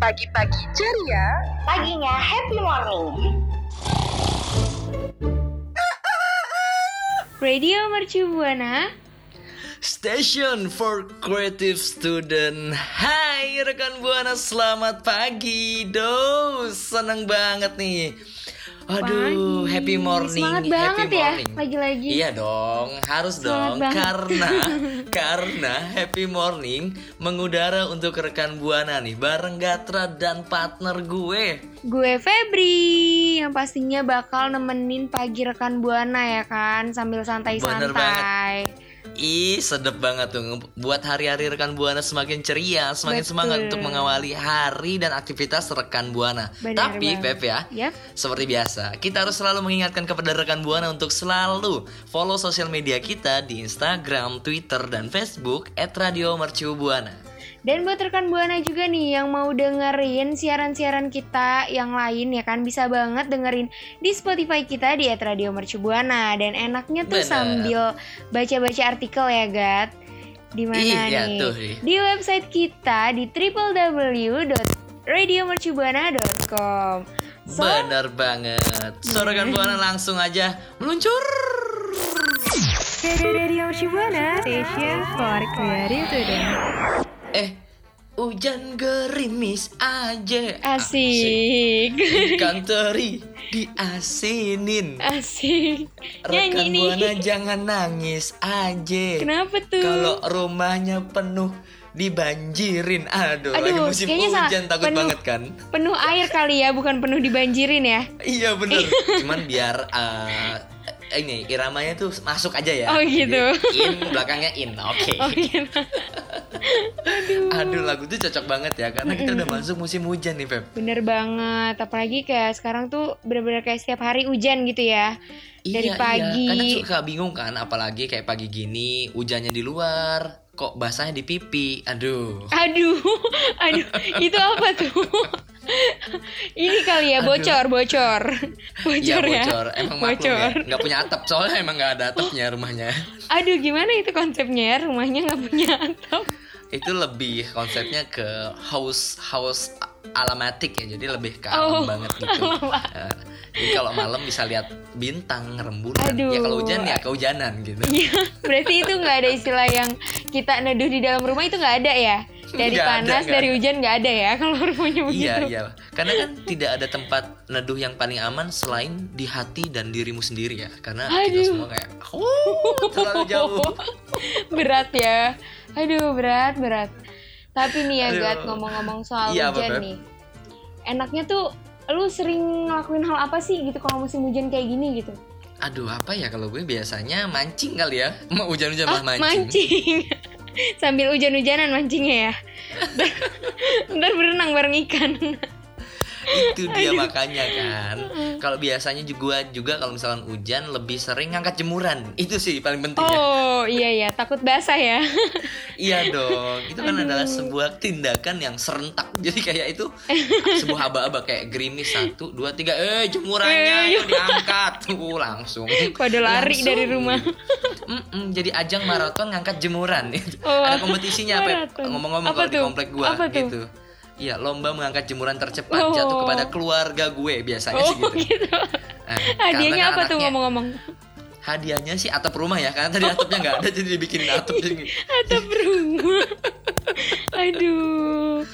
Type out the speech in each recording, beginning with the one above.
Pagi-pagi ceria, Paginya Happy Morning. Radio Mercu Buana. Station for Creative Student Hai rekan Buana selamat pagi Do seneng banget nih Aduh Pagi. happy morning Semangat happy banget ya, morning. lagi-lagi. Iya dong harus Semangat dong banget. Karena Karena happy morning Mengudara untuk rekan Buana nih Bareng Gatra dan partner gue Gue Febri yang pastinya bakal nemenin pagi rekan Buana ya kan sambil santai-santai. Ih, sedep banget tuh buat hari-hari rekan Buana semakin ceria, semakin Betul. semangat untuk mengawali hari dan aktivitas rekan Buana. Benar Tapi banget. Pep ya, Yap. seperti biasa, kita harus selalu mengingatkan kepada rekan Buana untuk selalu follow sosial media kita di Instagram, Twitter, dan Facebook @radiomercubuana. Dan buat rekan Buana juga nih yang mau dengerin siaran-siaran kita yang lain ya kan bisa banget dengerin di Spotify kita di Radio Mercu Buana dan enaknya tuh Bener. sambil baca-baca artikel ya Gat. Di mana Iya, nih? tuh, ih. Di website kita di www.radiomercubuana.com. So, Bener banget. So rekan Buana langsung aja meluncur. Radio Mercu Buana, station for creative student. Eh, hujan gerimis aja. Asik. Ikan teri diasinin. Asik. Nyanyi Rekan nih. buana jangan nangis aja. Kenapa tuh? Kalau rumahnya penuh dibanjirin. Aduh, lagi Aduh, musim kayaknya salah. hujan takut Penuh- banget kan? Penuh air kali ya, bukan penuh dibanjirin ya. Iya bener. Cuman biar eh, ini iramanya tuh masuk aja ya. Oh, gitu. Jadi, in belakangnya in. Oke. Oh gitu. Aduh, lagu tuh cocok banget ya karena kita udah masuk musim hujan nih, Feb. Bener banget. Apalagi kayak sekarang tuh bener-bener kayak setiap hari hujan gitu ya. Dari Iya, pagi. Iya. Kadang suka bingung kan, apalagi kayak pagi gini, hujannya di luar, kok basahnya di pipi. Aduh. Aduh, aduh, itu apa tuh? Ini kali ya Aduh. bocor, bocor, Iya bocor ya. bocor, emang maklum bocor. ya, nggak punya atap soalnya emang nggak ada atapnya rumahnya. Aduh, gimana itu konsepnya ya? Rumahnya nggak punya atap. Itu lebih konsepnya ke house house alamatik ya, jadi lebih ke alam Oh, banget gitu. Eh, jadi kalau malam bisa lihat bintang rembulan. Aduh. Ya kalau hujan ya kehujanan gitu. Iya, berarti itu nggak ada istilah yang kita neduh di dalam rumah itu nggak ada ya? Dari ada, panas, nggak dari ada. hujan nggak ada ya kalau rumahnya begitu. Iya iya, karena kan tidak ada tempat neduh yang paling aman selain di hati dan dirimu sendiri ya, karena kita Aduh. semua kayak, oh terlalu jauh. berat ya. Aduh, berat, berat. Tapi nih ya. Gat, ngomong-ngomong soal Iya, apa, hujan Beb? nih. Enaknya tuh lu sering ngelakuin hal apa sih gitu kalau musim hujan kayak gini gitu? Aduh apa ya kalau gue biasanya mancing kali ya, mau hujan-hujan Ah, malah mancing. Sambil hujan-hujanan mancingnya ya. Ntar berenang bareng ikan. Itu dia makanya kan. Kalau biasanya juga juga kalau misalkan hujan lebih sering ngangkat jemuran. Itu sih paling penting ya Oh, iya ya, takut basah ya. iya dong. Itu kan adalah sebuah tindakan yang serentak. Jadi kayak itu sebuah aba-aba kayak gerimis. Satu dua tiga. Eh jemurannya Eh, ayo diangkat. Uh langsung. Pada lari Langsung. dari rumah. Mm-mm, jadi ajang maraton ngangkat jemuran. Oh, ada kompetisinya apa ngomong-ngomong kalau di komplek gua Apa tuh? gitu Iya, lomba mengangkat jemuran tercepat Oh. jatuh kepada keluarga gue biasanya Oh, sih gitu. gitu. Eh, Hadiahnya apa tuh ngomong-ngomong? hadiahnya sih atap rumah ya karena tadi atapnya nggak ada jadi dibikinin atap jadi atap rumah. Aduh.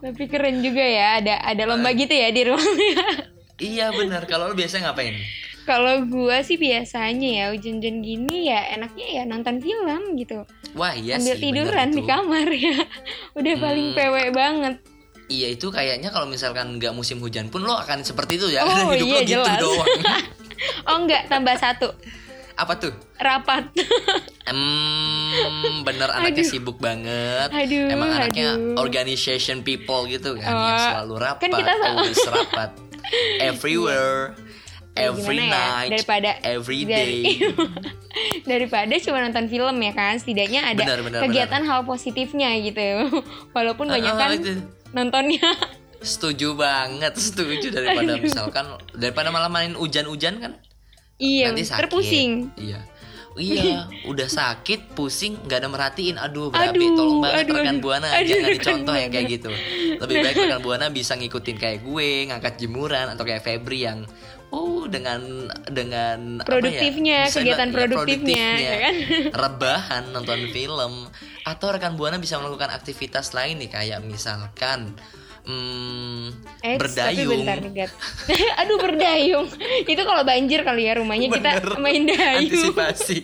Tapi keren juga ya ada ada lomba gitu ya di rumahnya. Iya benar. Kalau lu biasanya ngapain? Kalau gua sih biasanya ya hujan-hujan gini ya enaknya ya nonton film gitu. Wah iya sambil sih tiduran di kamar ya. Udah paling Hmm. PW banget iya itu kayaknya kalau misalkan nggak musim hujan pun lo akan seperti itu ya Oh, hidup iya, lo gitu jelas. doang oh enggak tambah satu apa tuh rapat Hmm, bener anaknya Aduh. sibuk banget. Aduh, Emang anaknya aduh. organization people gitu kan, Oh, yang selalu rapat, kan kita always rapat, everywhere, Ya, every gimana ya, night, daripada every dari- day. daripada cuma nonton film ya kan setidaknya ada Benar, benar, kegiatan hal positifnya gitu walaupun banyak Ah, kan itu. Nontonnya Setuju banget, setuju daripada misalkan daripada malah main hujan-hujan kan iya nanti sakit. terpusing Iya. Iya, udah sakit, pusing, nggak ada merhatiin. Aduh, berapi, Aduh, tolong banget aduh, rekan aduh. buana, Aduh, jangan dicontoh yang kayak gitu. Lebih baik rekan buana bisa ngikutin kayak gue, ngangkat jemuran atau kayak Febri yang oh dengan dengan apa ya, Produktifnya, kegiatan ya, produktifnya, ya kan? rebahan nonton film atau rekan buana bisa melakukan aktivitas lain nih kayak misalkan hmm, Eh, tapi berdayung bentar nih, Gat. Aduh, berdayung. Itu kalau banjir kali ya rumahnya kita Bener. main dayung. antisipasi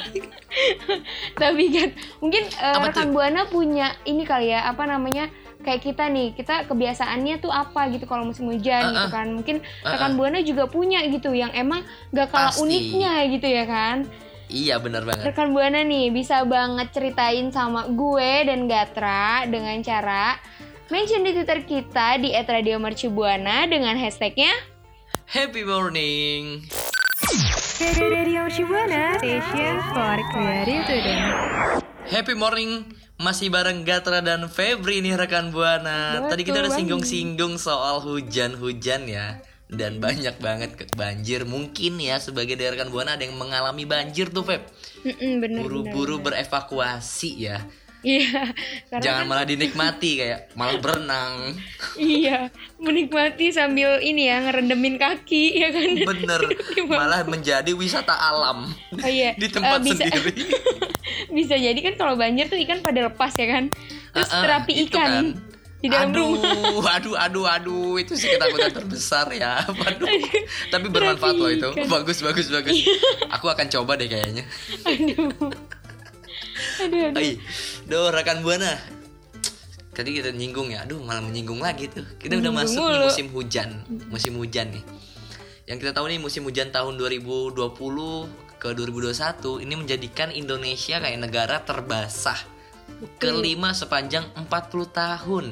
tapi kan mungkin Apa rekan tuh? buana punya ini kali ya apa namanya kayak kita nih kita kebiasaannya tuh apa gitu kalau musim hujan Uh-uh. gitu kan mungkin Uh-uh. rekan buana juga punya gitu yang emang gak kalah Pasti. uniknya gitu ya kan iya benar banget rekan buana nih bisa banget ceritain sama gue dan Gatra dengan cara mention di Twitter kita di @radiomercubuana dengan hashtagnya happy morning Radio Station for Creative Student. Happy morning masih bareng Gatra dan Febri nih rekan Buana. Betul Tadi kita udah singgung-singgung soal hujan-hujan ya. Dan banyak banget ke- banjir. Mungkin ya sebagai dari rekan Buana ada yang mengalami banjir tuh Feb. Buru-buru berevakuasi ya. Iya Jangan kan- malah dinikmati kayak malah berenang. Iya, menikmati sambil ini ya ngerendemin kaki ya kan. Bener Malah menjadi wisata alam Oh iya, Di tempat eh, bisa- sendiri. Bisa jadi kan kalau banjir tuh ikan pada lepas ya kan. Terus Ah, ah, terapi ikan. kan. Di dalam aduh, rumah. Aduh, aduh, aduh, itu sih ketakutan terbesar ya. Waduh. Tapi bermanfaat loh itu. Bagus, bagus, bagus. Aku akan coba deh kayaknya. Aduh. Aduh, aduh. Duh rekan buana. Tadi kita nyinggung ya, aduh malah menyinggung lagi tuh. Kita udah masuk mulu. musim hujan, musim hujan nih. Yang kita tahu nih musim hujan tahun 2020 ke 2021 ini menjadikan Indonesia kayak negara terbasah kelima sepanjang 40 tahun.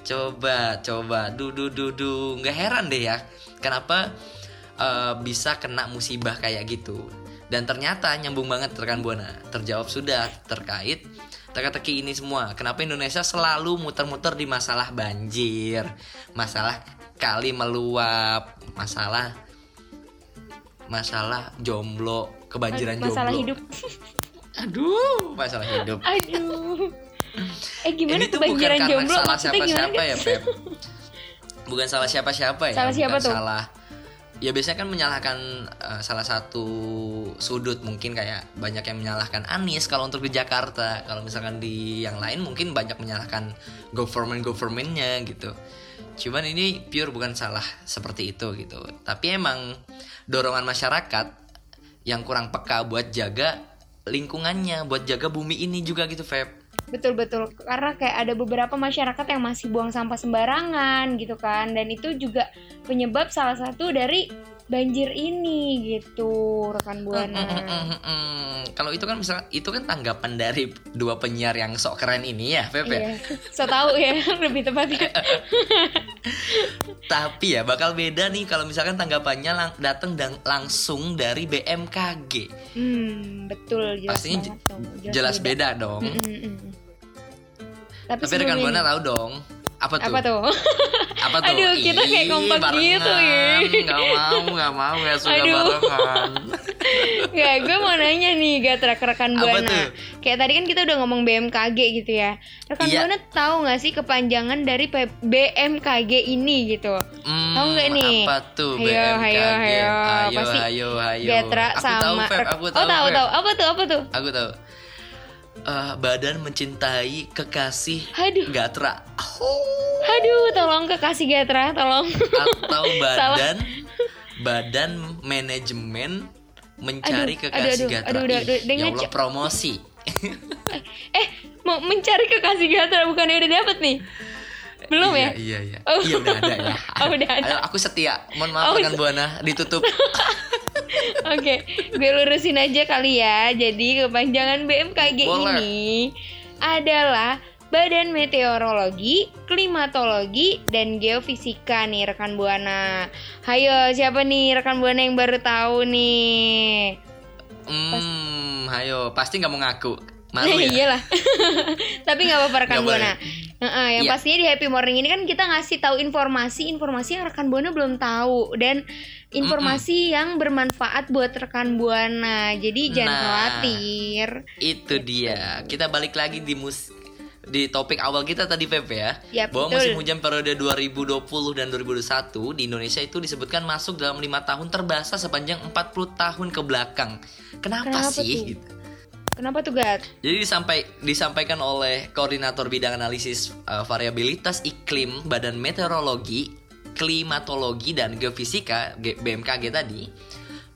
Coba, coba, dudu dudu, nggak heran deh ya, kenapa eh, bisa kena musibah kayak gitu. Dan ternyata nyambung banget rekan buana, terjawab sudah terkait teka-teki ini semua. Kenapa Indonesia selalu muter-muter di masalah banjir, masalah kali meluap, masalah masalah jomblo, kebanjiran Masalah jomblo. hidup. Aduh, masalah hidup. Aduh. Eh gimana ini tuh bukan karena jomblo salah siapa-siapa ya, Pep. Bukan salah siapa-siapa ya. Salah siapa bukan tuh? Salah ya biasanya kan menyalahkan eh, salah satu sudut mungkin kayak banyak yang menyalahkan Anies kalau untuk di Jakarta kalau misalkan di yang lain mungkin banyak menyalahkan government governmentnya gitu cuman ini pure bukan salah seperti itu gitu tapi emang dorongan masyarakat yang kurang peka buat jaga lingkungannya buat jaga bumi ini juga gitu Feb. Betul betul. Karena kayak ada beberapa masyarakat yang masih buang sampah sembarangan gitu kan. Dan itu juga penyebab salah satu dari banjir ini gitu rekan buana. Mm, mm, mm, mm, mm. Kalau itu kan misalkan itu kan tanggapan dari dua penyiar yang sok keren ini ya, Feb ya. Iya, so tahu ya lebih tepatnya. Tapi ya bakal beda nih kalau misalkan tanggapannya lang datang dan langsung dari BMKG. Hmm, betul jelas Pastinya banget dong, Jelas beda dong. Mm, mm, mm. Tapi, Tapi rekan Buana tahu dong Apa tuh? Apa tuh? Apa tuh? Aduh, kita kayak kompak gitu ya. Gak mau, gak mau, gak suka Aduh. barengan. Gak, gue mau nanya nih ke rekan Buana tuh? Kayak tadi kan kita udah ngomong BMKG gitu ya Rekan Iya. Buana tahu gak sih kepanjangan dari BMKG ini gitu Hmm, Tahu nggak nih? Apa tuh BMKG? hayo, hayo. Ayo, Pasti ayo, ayo. Gatra sama tahu, Feb, aku Oh tahu, tahu Feb. tahu Apa tuh apa tuh Aku tahu. Eh, badan mencintai kekasih Aduh. Gatra. Oh. Aduh tolong kekasih Gatra Tolong Atau Salah. badan badan manajemen mencari Aduh, kekasih aduh, aduh, Gatra. aduh, udah- Ih, udah ya Allah promosi. Eh mau mencari kekasih Gatra Bukannya udah dapet nih Belum iya, ya Iya, iya. Oh. Iya udah ada ya. Oh, udah ada. Ayo, aku setia. Mohon maaf Oh, rekan Buana ditutup. Oke, gue lurusin aja kali ya. Jadi kepanjangan BMKG Boleh. ini adalah Badan Meteorologi, Klimatologi, dan Geofisika nih rekan Buana. Hayo, siapa nih rekan Buana yang baru tahu nih? Hmm, ayo, pasti nggak mau ngaku. Malu ya. Iyalah. Tapi nggak apa-apa rekan boleh. Buana. Heeh, yang Iya. pastinya di Happy Morning ini kan kita ngasih tahu informasi-informasi yang rekan Buana belum tahu dan informasi yang bermanfaat buat rekan Buana. Jadi jangan Nah. khawatir. Itu dia. Kita balik lagi di mus di topik awal kita tadi Pepe ya. Yap, bahwa betul. musim hujan periode 2020 dan 2021 di Indonesia itu disebutkan masuk dalam lima tahun terbasah sepanjang 40 tahun ke belakang. Kenapa, Kenapa sih? tuh? Gitu. Kenapa tuh Gat? Jadi disampai, disampaikan oleh koordinator bidang analisis uh, variabilitas iklim Badan Meteorologi, Klimatologi dan Geofisika BMKG tadi,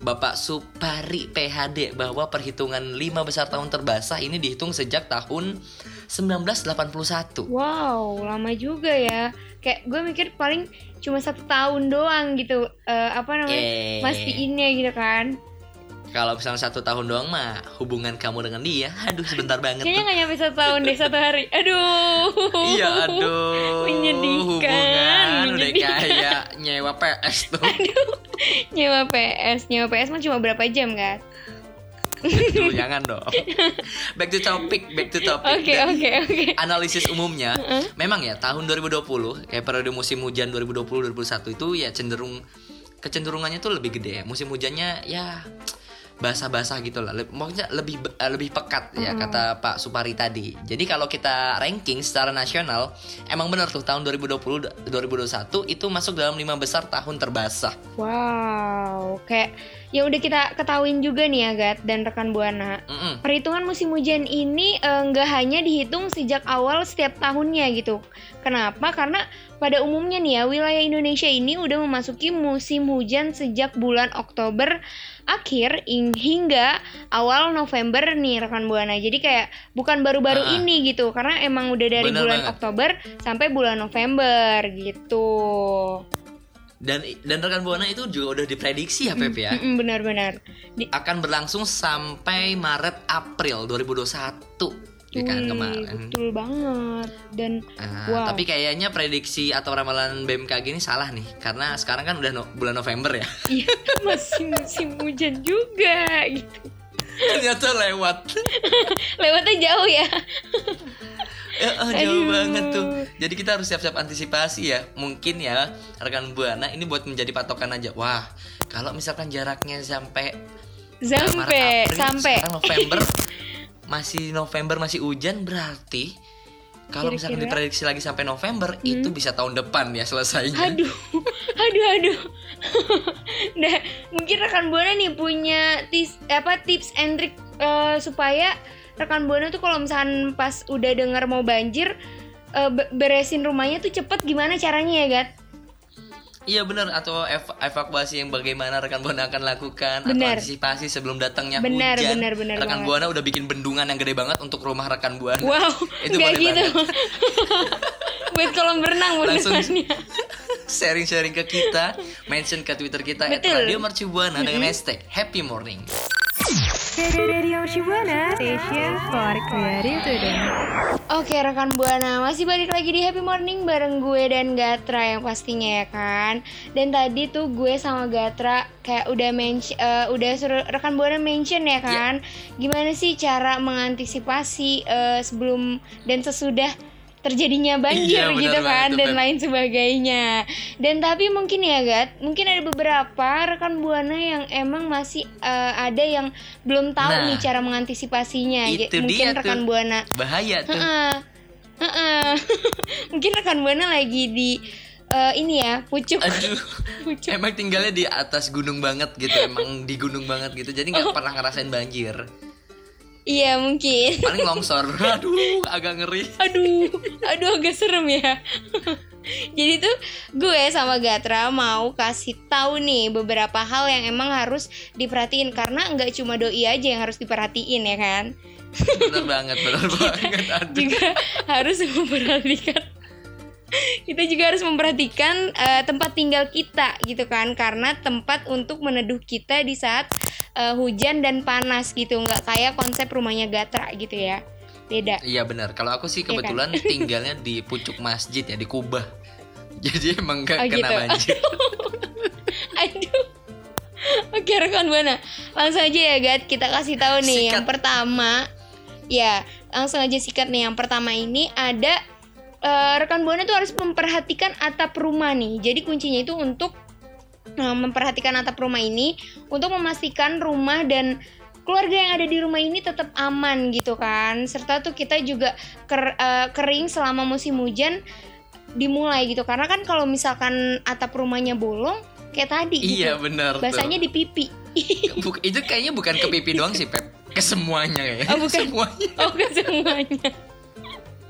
Bapak Supari PhD bahwa perhitungan 5 besar tahun terbasah ini dihitung sejak tahun 1981. Wow, lama juga ya. Kayak gue mikir paling cuma satu tahun doang gitu. Eh, apa namanya? Eh. Mastiinnya gitu kan. Kalau misalnya satu tahun doang mah hubungan kamu dengan dia, aduh sebentar banget Kayaknya nggak nyampe satu tahun deh satu hari. Aduh. Iya aduh Menyedihkan, Hubungan udah kayak nyewa PS tuh Nyewa PS, nyewa PS mah cuma berapa jam kan? Aduh, jangan dong. Back to topic, back to topic. Oke oke oke. Analisis umumnya, memang ya tahun 2020 kayak periode musim hujan 2020 2021 itu ya cenderung kecenderungannya tuh lebih gede ya. Musim hujannya ya basah-basah gitu lah. Maksudnya lebih eh, lebih pekat ya kata Pak Supari tadi. Jadi kalau kita ranking secara nasional, emang bener tuh tahun 2020 2021 itu masuk dalam lima besar tahun terbasah. Wow, kayak ya udah kita ketahuin juga nih ya Gat dan rekan Buana. Mm-mm. Perhitungan musim hujan ini eh, nggak hanya dihitung sejak awal setiap tahunnya gitu. Kenapa? Karena pada umumnya nih ya wilayah Indonesia ini udah memasuki musim hujan sejak bulan Oktober akhir ing- hingga awal November nih rekan Buana. Jadi kayak bukan baru-baru ah. ini gitu karena emang udah dari Bener bulan banget. Oktober sampai bulan November gitu. Dan dan rekan buana itu juga udah diprediksi ya Pep ya. Mm-mm, Benar-benar. Di- akan berlangsung sampai Maret April 2021 ya kan kemarin. Betul banget. Dan Nah, wow. Tapi kayaknya prediksi atau ramalan BMKG ini salah nih karena sekarang kan udah no- bulan November ya. Iya, masih musim hujan juga gitu. Ternyata lewat. Lewatnya jauh ya. Oh, jauh Aduh. banget tuh. Jadi kita harus siap-siap antisipasi ya. Mungkin ya rekan buana ini buat menjadi patokan aja. Wah, kalau misalkan jaraknya sampai Sampai Maret, April, sampai November masih November masih hujan berarti kalau misalkan diprediksi lagi sampai November itu bisa tahun depan ya selesainya. Aduh, aduh, aduh. nah, mungkin rekan buana nih punya tips apa tips and trick eh, supaya rekan buana tuh kalau misalkan pas udah dengar mau banjir be- beresin rumahnya tuh cepet gimana caranya ya, Gat? Iya benar atau ev- evakuasi yang bagaimana rekan buana akan lakukan Benar. atau antisipasi sebelum datangnya Benar, hujan. benar, benar rekan banget. buana udah bikin bendungan yang gede banget untuk rumah rekan buana. Wow, Itu boleh gitu. Buat kolam berenang Langsung sharing-sharing ke kita, mention ke Twitter kita Betul. Radio Mercu Buana dengan hashtag Happy Morning. Radio Shibuana, station for creative today. Oke rekan Buana, masih balik lagi di Happy Morning bareng gue dan Gatra yang pastinya ya kan. Dan tadi tuh gue sama Gatra kayak udah mention, eh, udah suruh rekan Buana mention ya kan. Gimana sih cara mengantisipasi eh, sebelum dan sesudah terjadinya banjir Iya, gitu kan banget dan Beb. lain sebagainya. Dan tapi mungkin ya Gat, mungkin ada beberapa rekan buana yang emang masih eh, ada yang belum tahu Nah, nih cara mengantisipasinya. Itu mungkin dia rekan tuh. buana bahaya tuh Heeh. Heeh. mungkin rekan buana lagi di eh, ini ya pucuk aduh pucuk emang tinggalnya di atas gunung banget gitu emang di gunung banget gitu jadi nggak pernah ngerasain banjir iya mungkin. Paling longsor. Aduh agak ngeri. Aduh aduh agak serem ya. Jadi tuh gue sama Gatra mau kasih tahu nih beberapa hal yang emang harus diperhatiin. Karena nggak cuma doi aja yang harus diperhatiin ya kan? Bener banget bener banget. Aduh. juga harus memperhatikan kita juga harus memperhatikan eh, tempat tinggal kita gitu kan karena tempat untuk meneduh kita di saat eh, hujan dan panas gitu nggak kayak konsep rumahnya Gatra gitu ya beda Iya benar. Kalau aku sih Iya kan? kebetulan tinggalnya di pucuk masjid ya di Kubah. Jadi emang gak Oh, kena gitu. banjir. aduh oke rekan buana langsung aja ya Gat kita kasih tahu nih yang Sikat. pertama ya langsung aja sikat nih yang pertama ini ada eh, rekan buana tuh harus memperhatikan atap rumah nih jadi kuncinya itu untuk eh, memperhatikan atap rumah ini untuk memastikan rumah dan keluarga yang ada di rumah ini tetap aman gitu kan serta tuh kita juga ker- eh, kering selama musim hujan dimulai gitu karena kan kalau misalkan atap rumahnya bolong kayak tadi iya gitu benar. tuh. basahnya di pipi Buk- itu kayaknya bukan ke pipi doang sih Pep. Ke semuanya kayaknya. Oh, bukan. Semuanya. oh ke semuanya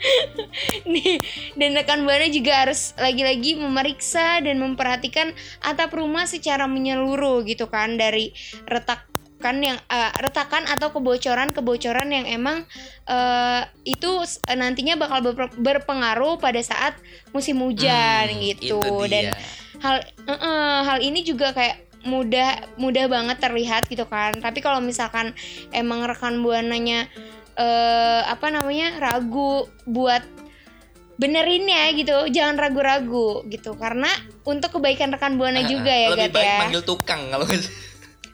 nih dan rekan buana juga harus lagi-lagi memeriksa dan memperhatikan atap rumah secara menyeluruh gitu kan dari retakan yang eh, retakan atau kebocoran-kebocoran yang emang eh, itu s- nantinya bakal berpe- berpengaruh pada saat musim hujan Hmm, gitu. itu dan hal eh, eh, hal ini juga kayak mudah mudah banget terlihat gitu kan. Tapi kalau misalkan emang rekan buananya eh apa namanya ragu buat benerin ya gitu. Jangan ragu-ragu gitu. Karena untuk kebaikan rekan buana Ah, juga ya Lebih Gat baik ya. manggil tukang kalau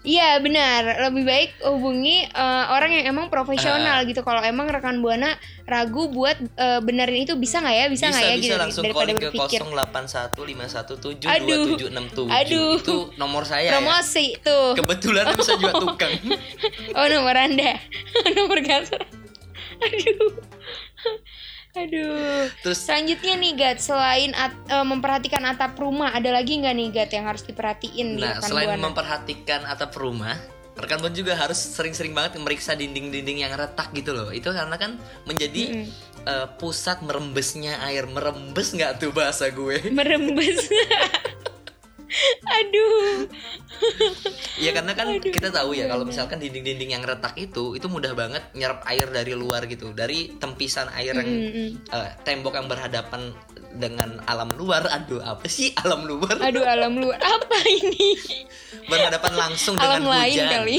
iya benar. Lebih baik hubungi eh, orang yang emang profesional gitu. Kalau emang rekan buana ragu buat eh, benerin itu bisa nggak ya? Bisa nggak ya bisa. gitu? Langsung daripada calling ke berpikir. 081517272767 Aduh. Aduh. itu nomor saya ya. promosi tuh. Kebetulan bisa juga tukang. Oh nomor anda. Nomor kantor Aduh Aduh Terus Selanjutnya nih Gat Selain at- eh, memperhatikan atap rumah Ada lagi nggak nih Gat yang harus diperhatiin di Nah, rekan selain Buana? memperhatikan atap rumah, rekan buana juga harus sering-sering banget meriksa dinding-dinding yang retak gitu loh. Itu karena kan menjadi Mm-mm. eh, pusat merembesnya air. Merembes nggak tuh bahasa gue? Merembes Aduh Iya karena kan kita tahu ya kalau misalkan dinding-dinding yang retak itu itu mudah banget nyerap air dari luar gitu, dari tempisan air yang Mm-mm. eh, tembok yang berhadapan dengan alam luar. Aduh, apa sih alam luar? Aduh alam luar Apa ini berhadapan langsung Alam dengan lain hujan. kali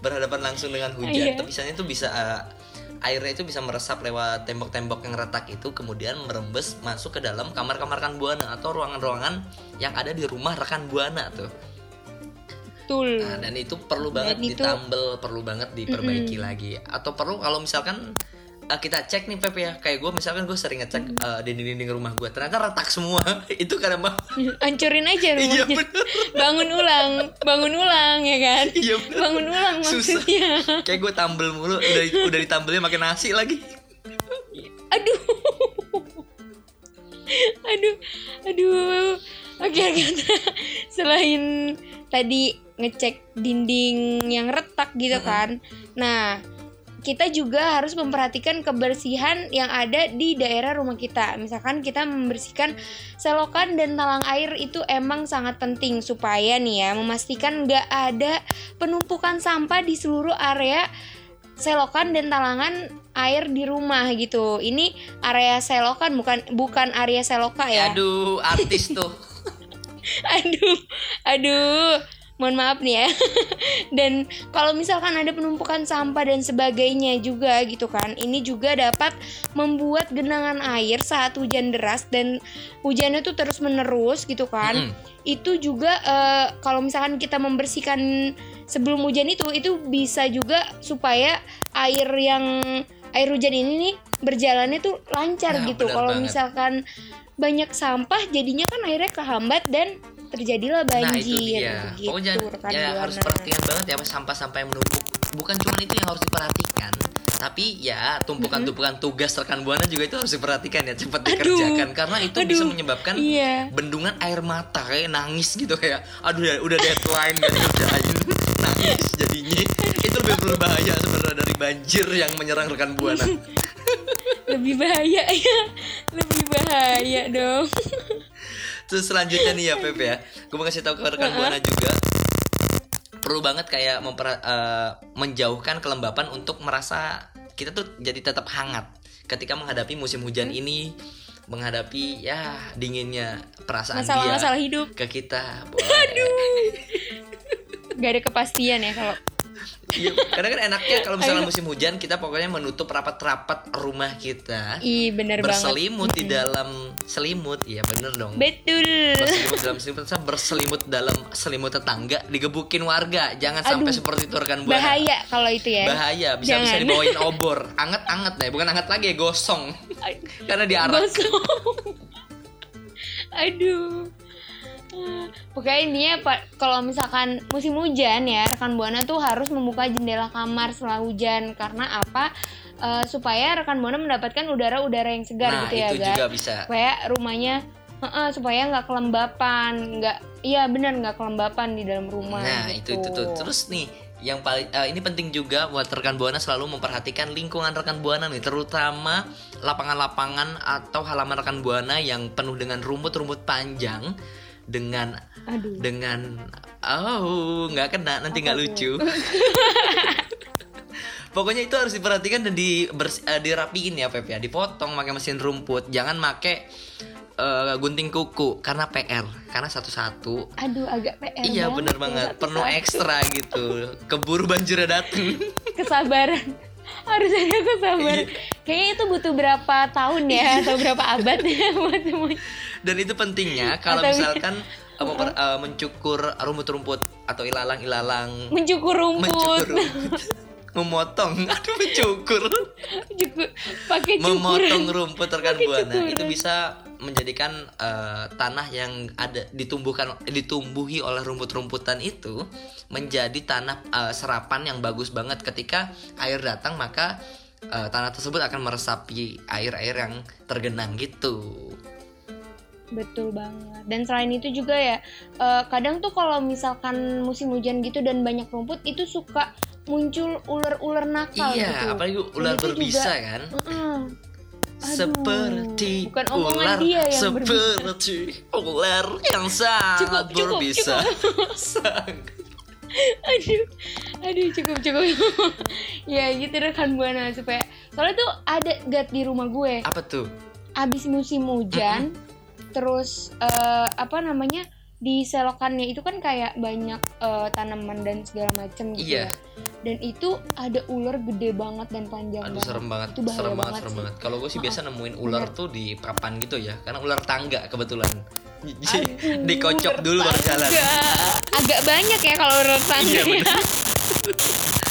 berhadapan langsung dengan hujan Iya. tepisannya itu bisa eh, airnya itu bisa meresap lewat tembok-tembok yang retak itu kemudian merembes masuk ke dalam kamar-kamar rekan buana atau ruangan-ruangan yang ada di rumah rekan buana tuh. Betul. Nah, dan itu perlu banget Dan itu- ditambel perlu banget diperbaiki lagi. Atau perlu kalau misalkan eh, kita cek nih Pep ya. Kayak gue misalkan gue sering ngecek eh, dinding-dinding rumah gue ternyata retak semua. Itu karena mah Hancurin aja iya rumahnya. bener. Bangun ulang. Bangun ulang ya kan? Iya bener. Bangun ulang Susah. maksudnya. Kayak gue tambel mulu. Udah udah ditambelnya makin nasi lagi. Aduh. Aduh. Aduh. Oke oke. Selain tadi ngecek dinding yang retak gitu kan. Nah kita juga harus memperhatikan kebersihan yang ada di daerah rumah kita. Misalkan kita membersihkan selokan dan talang air itu emang sangat penting supaya nih ya memastikan nggak ada penumpukan sampah di seluruh area selokan dan talangan air di rumah gitu. Ini area selokan bukan bukan area seloka ya. aduh artis tuh aduh, aduh. Mohon maaf nih ya. dan kalau misalkan ada penumpukan sampah dan sebagainya juga gitu kan, ini juga dapat membuat genangan air saat hujan deras dan hujannya tuh terus menerus gitu kan. Mm-mm. Itu juga eh, kalau misalkan kita membersihkan sebelum hujan itu, itu bisa juga supaya air yang air hujan ini nih berjalannya tuh lancar Nah, gitu. Kalau misalkan banyak sampah jadinya kan akhirnya kehambat dan terjadilah Nah banjir itu dia. gitu. Pokoknya rekan ya harus perhatian banget ya sampah-sampah yang menumpuk. Bukan cuma itu yang harus diperhatikan, tapi ya tumpukan-tumpukan tugas rekan buana juga itu harus diperhatikan ya cepat Aduh. dikerjakan karena itu bisa Aduh. menyebabkan Iya. bendungan air mata kayak nangis gitu kayak aduh ya udah deadline gak dikerjain nangis jadinya itu lebih berbahaya sebenarnya dari banjir yang menyerang rekan buana Lebih bahaya ya. Lebih bahaya dong. Terus selanjutnya nih ya Pepe ya. Gue mau kasih tahu ke rekan Buana juga. Perlu banget kayak memper- eh, menjauhkan kelembapan untuk merasa kita tuh jadi tetap hangat Ketika menghadapi musim hujan ini Menghadapi ya dinginnya perasaan Masalah-masalah dia hidup. ke kita. Boleh. Gak ada kepastian ya kalau Iya, Karena kan enaknya kalau misalnya musim hujan Kita pokoknya menutup rapat-rapat rumah kita Ih bener banget. Berselimut di dalam selimut Iya bener dong Betul. berselimut dalam selimut saya berselimut dalam selimut tetangga digebukin warga jangan sampai Aduh. seperti itu rekan buana Bahaya kalau itu ya. bahaya bisa bisa dibawain obor anget anget deh bukan anget lagi ya gosong karena diarak Gosong. Aduh. Ah, Pokoknya intinya kalau misalkan musim hujan ya rekan buana tuh harus membuka jendela kamar setelah hujan karena apa? Eh, supaya rekan buana mendapatkan udara-udara yang segar nah gitu ya, itu Gar. juga bisa Supaya rumahnya Heeh, supaya nggak kelembapan, nggak, iya benar nggak kelembapan di dalam rumah. nah itu gitu. itu tuh terus nih yang paling eh, ini penting juga buat rekan buana selalu memperhatikan lingkungan rekan buana nih terutama lapangan-lapangan atau halaman rekan buana yang penuh dengan rumput-rumput panjang dengan Aduh. dengan oh nggak kena nanti nggak lucu. pokoknya itu harus diperhatikan dan di bers- eh, dirapiin ya Pep ya. Dipotong pakai mesin rumput. Jangan pakai eh, gunting kuku karena PR karena satu-satu. Aduh, agak PR. iya bener banget. penuh ekstra gitu. Keburu banjirnya dateng. Kesabaran harus ada kesabaran Iya. kayaknya itu butuh berapa tahun ya atau berapa abad ya buat semuanya. Dan itu pentingnya kalau Atau- misalkan eh, memper- eh, mencukur rumput-rumput atau ilalang-ilalang. Mencukur rumput. Mencukur rumput. memotong. Aduh mencukur. Cukur. Pakai memotong rumput rekan buana cukuran. itu bisa menjadikan eh, tanah yang ada ditumbuhkan ditumbuhi oleh rumput-rumputan itu menjadi tanah eh, serapan yang bagus banget. Ketika air datang maka eh, tanah tersebut akan meresapi air-air yang tergenang gitu. Betul banget. Dan selain itu juga ya eh, kadang tuh kalau misalkan musim hujan gitu dan banyak rumput itu suka muncul ular-ular nakal iya gitu apalagi Dan ular berbisa juga- kan Heeh. Aduh, seperti bukan ular dia yang berbisa. seperti ular yang sangat Cukup, cukup, berbisa cukup. Sangat. aduh aduh cukup cukup ya gitu rekan buana supaya soalnya tuh ada gat di rumah gue apa tuh abis musim hujan terus eh, apa namanya di selokannya itu kan kayak banyak eh, tanaman dan segala macam gitu Iya. ya dan itu ada ular gede banget dan panjang Aduh banget serem banget, itu bahaya serem banget, banget serem banget. Kalau gue sih biasa nemuin ular bener. tuh di papan gitu ya, karena ular tangga kebetulan. Aduh, Dikocok dulu baru jalan. agak banyak ya kalau ular tangga Iya, ya.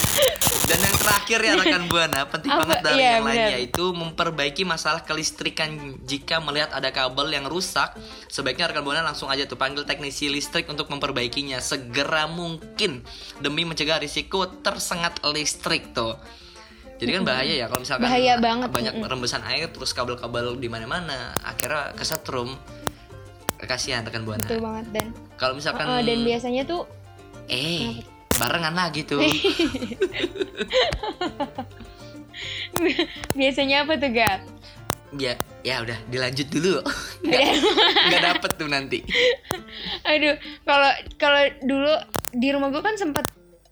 Dan yang terakhir ya rekan buana, penting Apa? banget dari Iya, yang lain bener. yaitu memperbaiki masalah kelistrikan jika melihat ada kabel yang rusak, sebaiknya rekan buana langsung aja tuh panggil teknisi listrik untuk memperbaikinya segera mungkin demi mencegah risiko tersengat listrik tuh. Jadi kan bahaya ya kalau misalkan Bahaya banget, banyak rembesan air terus kabel-kabel di mana-mana, akhirnya kesetrum. Kasihan rekan buana. betul banget dan Kalau misalkan Heeh, dan biasanya tuh eh barengan lagi tuh. biasanya apa tuh gat ya ya udah dilanjut dulu nggak nggak dapet tuh nanti Aduh, kalau kalau dulu di rumah gue kan sempat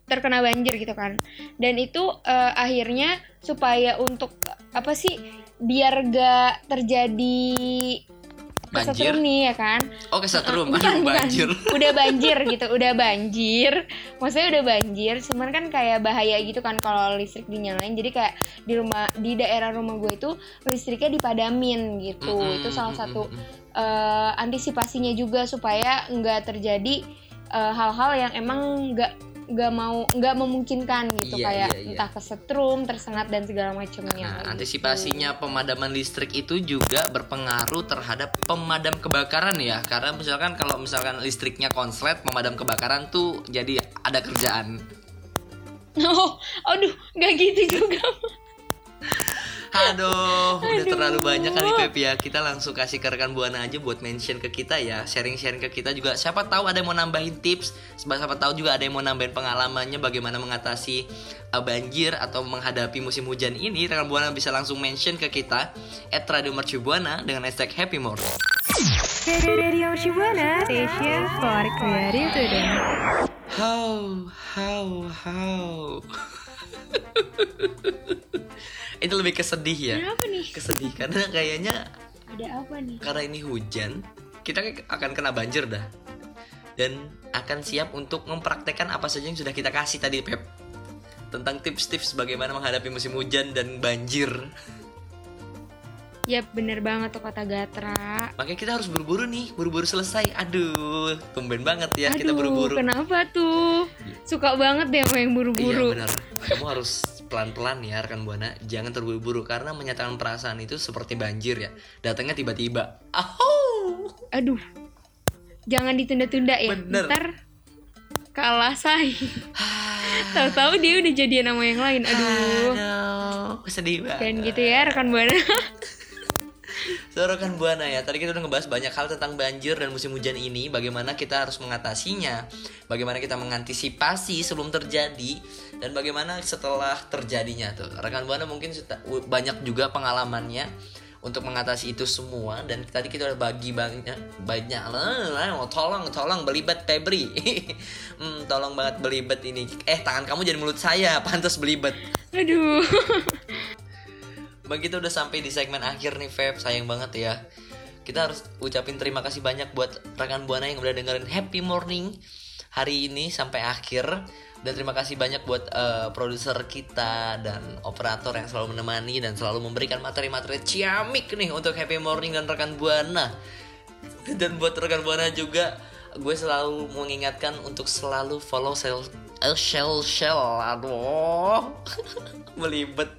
terkena banjir gitu kan. Dan itu eh, akhirnya supaya untuk apa sih biar gak terjadi Banjir? nih ya kan. oke setrum Bukan, banjir Udah banjir gitu, udah banjir. Maksudnya udah banjir, cuman kan kayak bahaya gitu kan kalau listrik dinyalain. Jadi kayak di rumah di daerah rumah gue itu listriknya dipadamin gitu. Mm-mm, itu salah satu eh, antisipasinya juga supaya nggak terjadi eh, hal-hal yang emang nggak nggak mau nggak memungkinkan gitu Iya, kayak iya, iya. entah kesetrum tersengat dan segala macamnya Nah, gitu. antisipasinya pemadaman listrik itu juga berpengaruh terhadap pemadam kebakaran ya. Karena misalkan kalau misalkan listriknya konslet, pemadam kebakaran tuh jadi ada kerjaan. oh aduh nggak gitu juga Aduh, udah Aduh. terlalu banyak kali Pep ya. Kita langsung kasih ke rekan Buana aja buat mention ke kita ya, sharing-sharing ke kita juga. Siapa tahu ada yang mau nambahin tips, siapa tahu juga ada yang mau nambahin pengalamannya bagaimana mengatasi uh, banjir atau menghadapi musim hujan ini. Rekan Buana bisa langsung mention ke kita at Radio Mercu Buana dengan hashtag Happy More. Radio Shibuana Station for Creative Today. How, how, how. Itu lebih kesedih ya. Kenapa nih? Kesedih karena kayaknya Ada apa nih? karena ini hujan, kita akan kena banjir dah. Dan akan siap untuk mempraktekkan apa saja yang sudah kita kasih tadi Pep. Tentang tips-tips bagaimana menghadapi musim hujan dan banjir. Ya bener banget tuh kata Gatra. Makanya kita harus buru-buru nih, buru-buru selesai. Aduh, tumben banget ya kita Aduh, buru-buru. kenapa tuh? Suka banget deh sama yang buru-buru. Iya benar. Kamu harus pelan-pelan ya rekan buana. Jangan terburu-buru karena menyatakan perasaan itu seperti banjir ya. Datangnya tiba-tiba. Aduh, jangan ditunda-tunda ya. Bener. Ntar kalah say. Tahu-tahu dia udah jadian sama yang lain. Aduh, Aduh, sedih banget. dan gitu ya rekan buana. So, rekan buana ya, tadi kita udah ngebahas banyak hal tentang banjir dan musim hujan ini, bagaimana kita harus mengatasinya, bagaimana kita mengantisipasi sebelum terjadi, dan bagaimana setelah terjadinya tuh. Rekan buana mungkin banyak juga pengalamannya untuk mengatasi itu semua dan tadi kita udah bagi banyak banyak lah tolong tolong belibet Febri hmm, tolong banget belibet ini eh tangan kamu jadi mulut saya pantas belibet Aduh. Bang kita udah sampai di segmen akhir nih Feb, sayang banget ya. Kita harus ucapin terima kasih banyak buat rekan Buana yang udah dengerin Happy Morning hari ini sampai akhir. Dan terima kasih banyak buat eh, produser kita dan operator yang selalu menemani dan selalu memberikan materi-materi ciamik nih untuk Happy Morning dan rekan Buana. Dan buat rekan Buana juga gue selalu mengingatkan untuk selalu follow sel eh, shell shell aduh melibet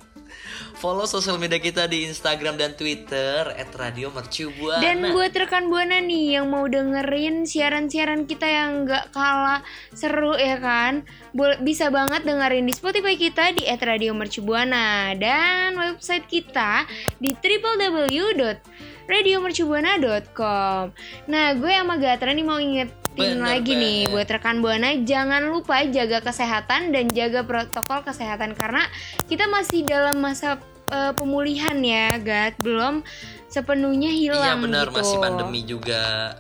follow sosial media kita di Instagram dan Twitter @radiomercubuana. Dan buat rekan buana nih yang mau dengerin siaran-siaran kita yang nggak kalah seru ya kan, bisa banget dengerin di Spotify kita di @radiomercubuana dan website kita di www.radiomercubuana.com. Nah, gue sama Gatra nih mau ingetin Bener lagi nih banget. buat rekan buana jangan lupa jaga kesehatan dan jaga protokol kesehatan karena kita masih dalam masa eh, pemulihan ya, Gat. Belum sepenuhnya Iya hilang benar gitu. masih pandemi juga.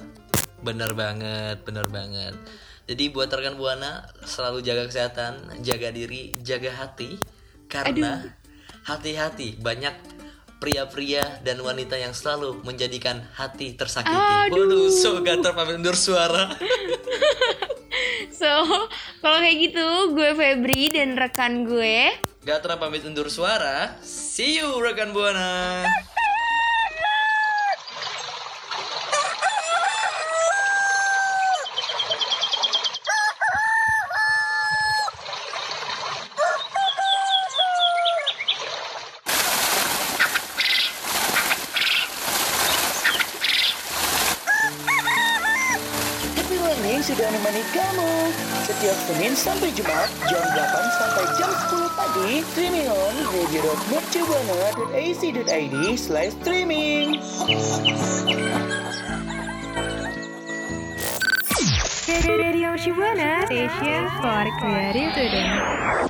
Bener banget, bener banget. Jadi buat rekan Buana selalu jaga kesehatan, jaga diri, jaga hati karena hati-hati banyak pria-pria dan wanita yang selalu menjadikan hati tersakiti. Aduh. Waduh, so pamit undur suara. So, kalau kayak gitu, gue Febri dan rekan gue Gatra pamit undur suara. See you rekan Buana. Happy Morning sudah menemani kamu Setiap Senin sampai Jumat Jam 8 sampai jam 10 pagi Streaming on radio.mercubuana.ac.id Slash streaming Radio Shibuana Station for Creative Today.